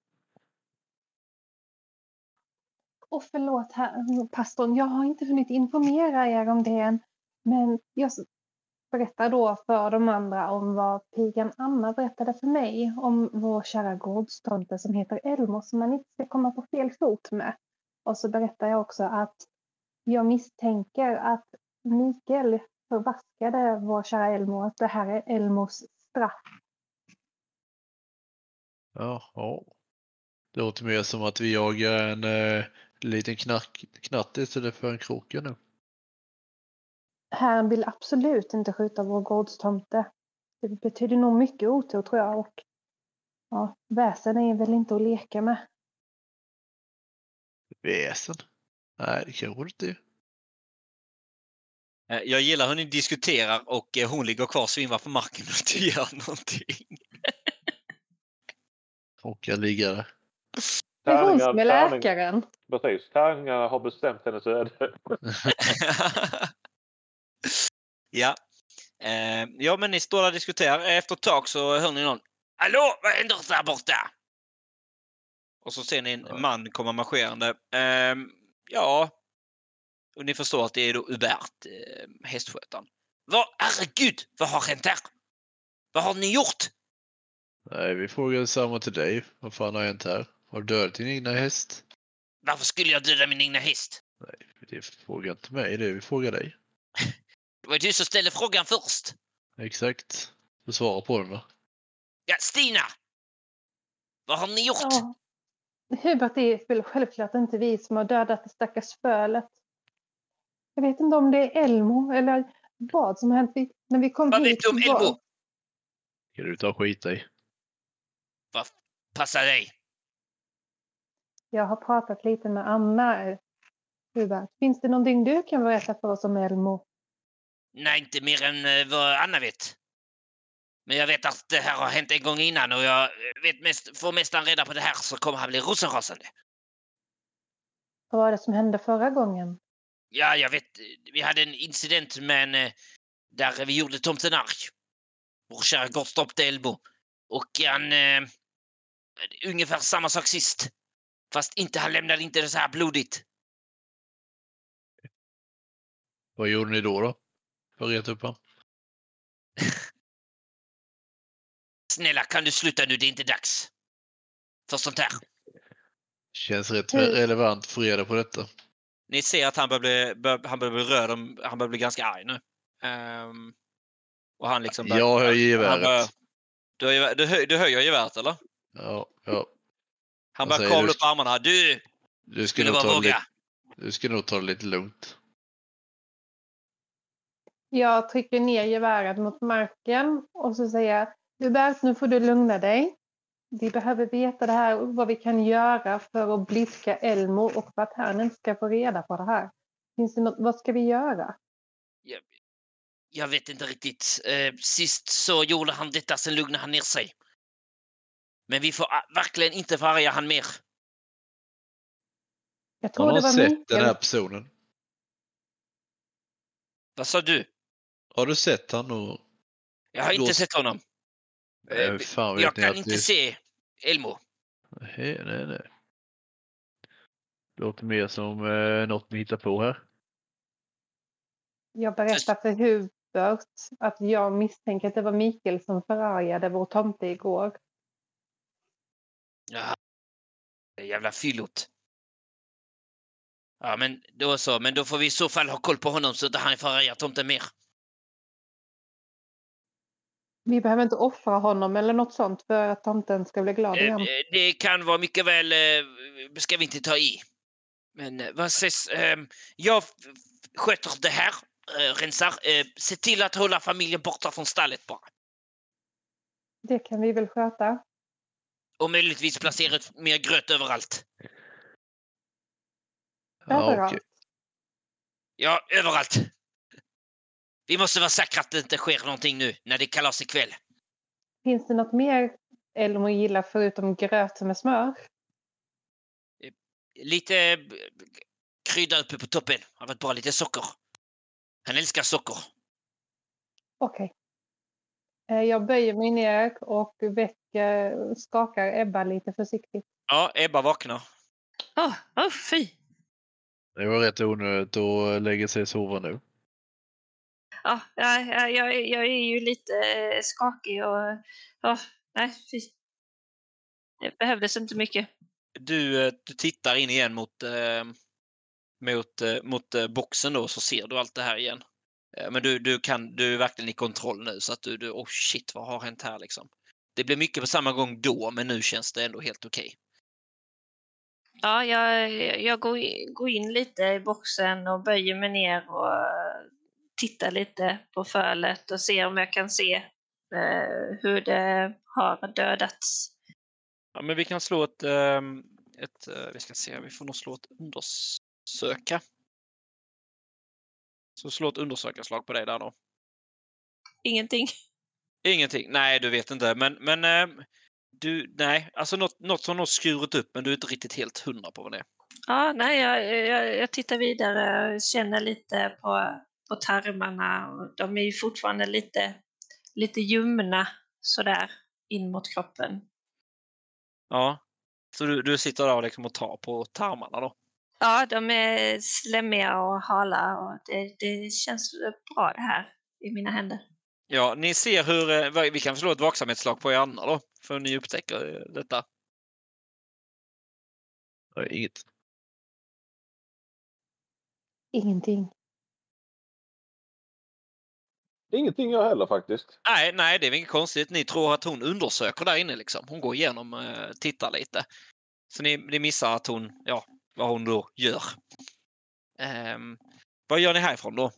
Och förlåt, här, pastorn, jag har inte hunnit informera er om det än. Men jag berättar då för de andra om vad pigan Anna berättade för mig om vår kära gårdstomte som heter Elmo som man inte ska komma på fel fot med. Och så berättar jag också att jag misstänker att Mikael förvaskade vår kära Elmo, att det här är Elmos straff. Jaha. Det låter mer som att vi jagar en eh, liten knack, knatt istället för en kråka nu. Herren vill absolut inte skjuta vår gårdstomte. Det betyder nog mycket otur tror jag och ja, väsen är väl inte att leka med. Väsen? Nej, det kanske det inte. Eh, Jag gillar hur ni diskuterar och eh, hon ligger kvar och svimmar på marken och inte gör någonting. Råkar ligga där. Det är hon som är tärning- läkaren. Precis, tärningarna har bestämt hennes öde. [laughs] ja. Eh, ja, men ni står där och diskuterar. Efter ett tag så hör ni någon. Hallå, vad händer där borta? Och så ser ni en Ja. man komma marscherande. Eh, ja, och ni förstår att det är då Hubert, eh, hästskötaren. Vad, herregud, vad har hänt här? Vad har ni gjort? Nej, vi frågar samma till dig. Vad fan har hänt här? Har du dödat din egna häst? Varför skulle jag döda min egna häst? Det frågar inte mig, det är vi frågar dig. [laughs] Det var du som ställde frågan först. Exakt. Du svarar på den va? Ja, Stina! Vad har ni gjort? Ja. Hubert, det är väl självklart inte vi som har dödat det stackars spölet. Jag vet inte om det är Elmo eller vad som har hänt. Vi, när vi kom Vad hit vet du om så var- Elmo? Kan du ta och skita i? Passa dig! Jag har pratat lite med Anna. Hubert, finns det någonting du kan berätta för oss om Elmo? Nej, inte mer än eh, vad Anna vet. Men jag vet att det här har hänt en gång innan och jag vet mest, får mästaren reda på det här så kommer han bli rosenrasande. Vad var det som hände förra gången? Ja, jag vet. eh, Vi hade en incident med en, eh, där vi gjorde tomten arg. Vår kära Gott stoppade Elmo. Och han... Eh, ungefär samma sak sist. Fast inte, han lämnade inte det så här blodigt. Vad gjorde ni då då? För att reta upp han? [laughs] Snälla, kan du sluta nu? Det är inte dags. För sånt här. Känns rätt relevant att få reda på detta. Ni ser att han börjar bli, bör, han börjar bli röd. om- Han börjar bli ganska arg nu. Ehm, och han liksom... börjar- Jag höjer geväret. Du, höj, du höjer geväret eller? Ja, ja. Han Vad börjar säger kavla du? upp armarna. Du Du ska, skulle nog bara våga. lite, du ska nog ta det lite lugnt. Jag trycker ner geväret mot marken och så säger jag Hubert, nu får du lugna dig. Vi behöver veta det här och vad vi kan göra för att blidka Elmo och för att han inte ska få reda på det här. Finns det något, vad ska vi göra? Jag, jag vet inte riktigt. Eh, sist så gjorde han detta, sen lugnade han ner sig. Men vi får verkligen inte förarga han mer. Jag Har tror någon det var sett Mikael. den här personen? Vad sa du? Har du sett han? Och... Jag har inte Lås- sett honom. Eh, Nej, fan vet jag kan inte det- se Elmo. Nej, nej, nej. Låter mer som eh, något ni hittar på här. Jag berättar för Hubert att jag misstänker att det var Mikael som förargade vår tomte igår. Ja, det jävla fyllot. Ja, men då så. Men då får vi i så fall ha koll på honom så att han förargar tomten mer. Vi behöver inte offra honom eller något sånt för att tomten ska bli glad Eh, igen. eh, Det kan vara mycket väl, eh, ska vi inte ta i. Men eh, vad sägs, eh, jag sköter det här, rensar. Se till att hålla familjen borta från stallet bara. Det kan vi väl sköta. Och möjligtvis placera ut mer gröt överallt. Ja, Överallt. Ja, överallt. Vi måste vara säkra att det inte sker någonting nu när det är kalas ikväll. Finns det något mer Elmo gillar förutom gröt med smör? Lite eh, krydda uppe på toppen. Har varit bara lite socker. Han älskar socker. Okej. Eh, Jag böjer mig ner och väcker, skakar Ebba lite försiktigt. Ja, Ebba vaknar. Åh, åh, fy! Det var rätt onödigt att lägga sig och sova nu. Ja, ja, ja, jag, är- jag är ju lite eh, skakig och... Ja, nej, fy. Det behövdes inte mycket. Du, eh, du tittar in igen mot, eh, mot, eh, mot eh, boxen då så ser du allt det här igen. Eh, men du, du, kan, du är verkligen i kontroll nu så att du, du, oh shit vad har hänt här liksom. Det blev mycket på samma gång då men nu känns det ändå helt okej. Ja, jag, jag går, in, går in lite i boxen och böjer mig ner och eh, tittar lite på fölet och ser om jag kan se eh, hur det har dödats. Ja, men vi kan slå ett, ehm, ett eh, vi ska se, vi får nog slå ett undersöka. Så slå ett undersökarslag på dig där då. Ingenting. Ingenting. Nej, du vet inte. Men, men ehm, du, nej, alltså något, något som har skurit upp men du är inte riktigt helt hundra på vad det är. Ja, nej, jag, jag, jag tittar vidare och känner lite på på tarmarna. De är ju fortfarande lite, lite ljumna sådär in mot kroppen. Ja. Så du, du sitter där och, liksom och tar på tarmarna då? Ja, de är slemmiga och hala och det, det känns bra det här i mina händer. Ja, ni ser hur... eh, Vi kan slå ett vaksamhetsslag på er andra då, för ni upptäcker eh, detta. Inget. Ingenting. Ingenting jag heller faktiskt. Nej, nej, det är väl inget konstigt. Ni tror att hon undersöker där inne liksom. Hon går igenom, eh, tittar lite. Så ni, ni missar att hon, ja, vad hon då gör. Ehm, vad gör ni härifrån då?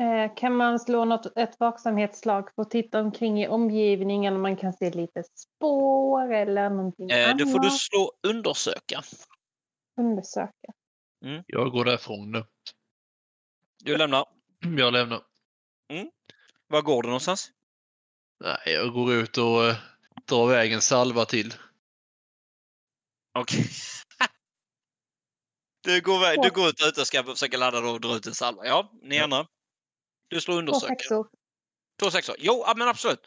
Eh, kan man slå något, ett vaksamhetsslag för att titta omkring i omgivningen om man kan se lite spår eller någonting Eh, då får du annat? slå undersöka. Undersöka. Jag går därifrån nu. Du lämnar. [clears throat] Jag lämnar. Var går du någonstans? Nej, jag går ut och eh, drar iväg en salva till. Okej. [laughs] Du går, iväg- du går ut och ska försöka ladda och dra ut en salva. Ja, ni Ja. andra? Du slår Två undersöka. sexor. Två sexor. Jo, men absolut.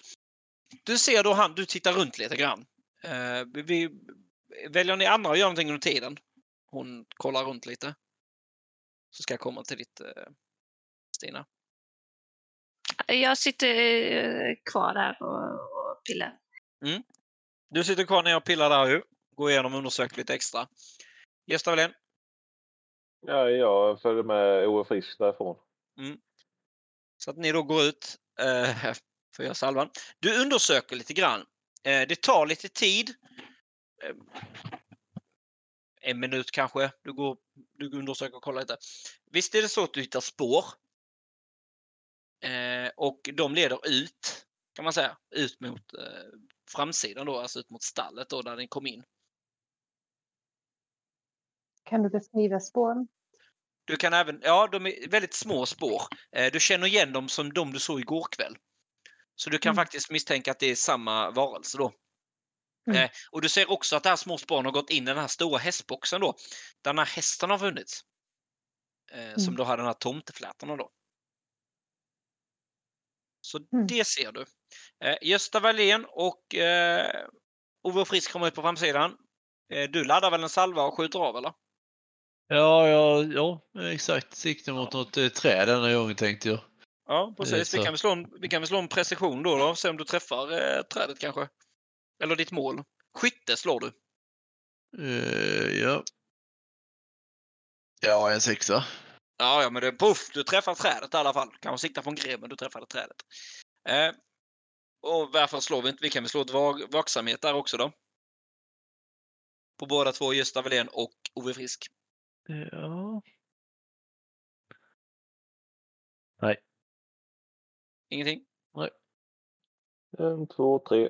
Du ser då han, du tittar runt lite grann. Eh, vi- väljer ni andra att göra någonting under tiden? Hon kollar runt lite. Så ska jag komma till ditt eh, Stina. Jag sitter eh, kvar där och, och pillar. Du sitter kvar nere och pillar där ju. Går igenom och undersöker lite extra. Gösta Wallén. Ja, jag följer med Ove Frisk därifrån. Så att ni då går ut eh, för att göra salvan. Du undersöker lite grann. Eh, det tar lite tid. Eh, en minut kanske. Du går, du undersöker och kollar lite. Visst är det så att du hittar spår. Eh, och de leder ut, kan man säga, ut mot eh, framsidan då, alltså ut mot stallet då där den kom in. Kan du beskriva spåren? Du kan även, ja de är väldigt små spår. Eh, du känner igen dem som de du såg igår kväll. Så du kan Mm. faktiskt misstänka att det är samma varelse då. Mm. Eh, och du ser också att det här små spåren har gått in i den här stora hästboxen då. Där den här hästen har funnits. Eh, Som Mm. då har den här tomteflätorna då. Så Mm. det ser du. Eh, Gösta Wallén och eh, Ove Frisk kommer ut på framsidan. Eh, du laddar väl en salva och skjuter av eller? Ja, ja, ja, exakt. Siktar mot något eh, träd denna gången tänkte jag. Ja, precis. Vi så. kan, väl slå en, vi kan väl slå en precision då, då se om du träffar eh, trädet kanske. Eller ditt mål. Skytte slår du. Eh, ja. Ja, en sexa. Ja, ja, men det, puff, du träffar trädet i alla fall. Kanske sikta på en gren, men du träffade trädet. Eh, och varför slår vi inte? Vi kan väl slå ett vag, vaksamhet där också då. På båda två, Gösta Wallén och Ove Frisk. Ja. Ingenting? En, två, tre.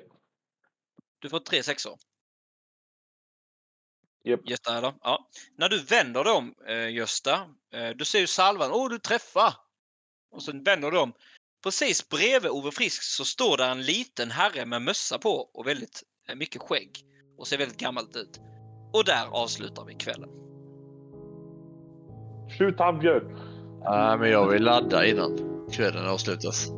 Du får tre sexor. Japp. Gösta, eller? Ja. När du vänder om, eh, Gösta, eh, du ser ju salvan. Åh, du träffar! Och sen vänder du om. Precis bredvid Ove Frisk så står där en liten herre med mössa på och väldigt eh, mycket skägg. Och ser väldigt gammalt ut. Och där avslutar vi kvällen. Skjut han Björn! Nej, men jag vill ladda innan kvällen avslutas.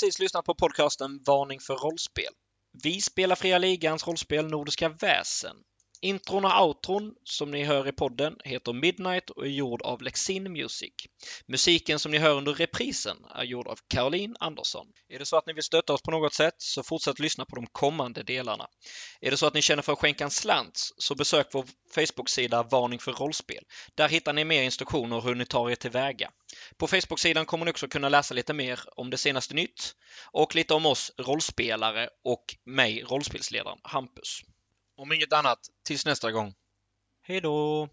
Precis lyssnat på podcasten Varning för rollspel. Vi spelar Fria Ligans rollspel Nordiska väsen. Intron och outron som ni hör i podden heter Midnight och är gjord av Lexin Music. Musiken som ni hör under reprisen är gjord av Caroline Andersson. Är det så att ni vill stötta oss på något sätt så fortsätt lyssna på de kommande delarna. Är det så att ni känner för att skänka en slant så besök vår Facebook-sida Varning för rollspel. Där hittar ni mer instruktioner hur ni tar er tillväga. På Facebook-sidan kommer ni också kunna läsa lite mer om det senaste nytt och lite om oss rollspelare och mig, rollspelsledaren Hampus. Om inget annat, tills nästa gång. Hej då!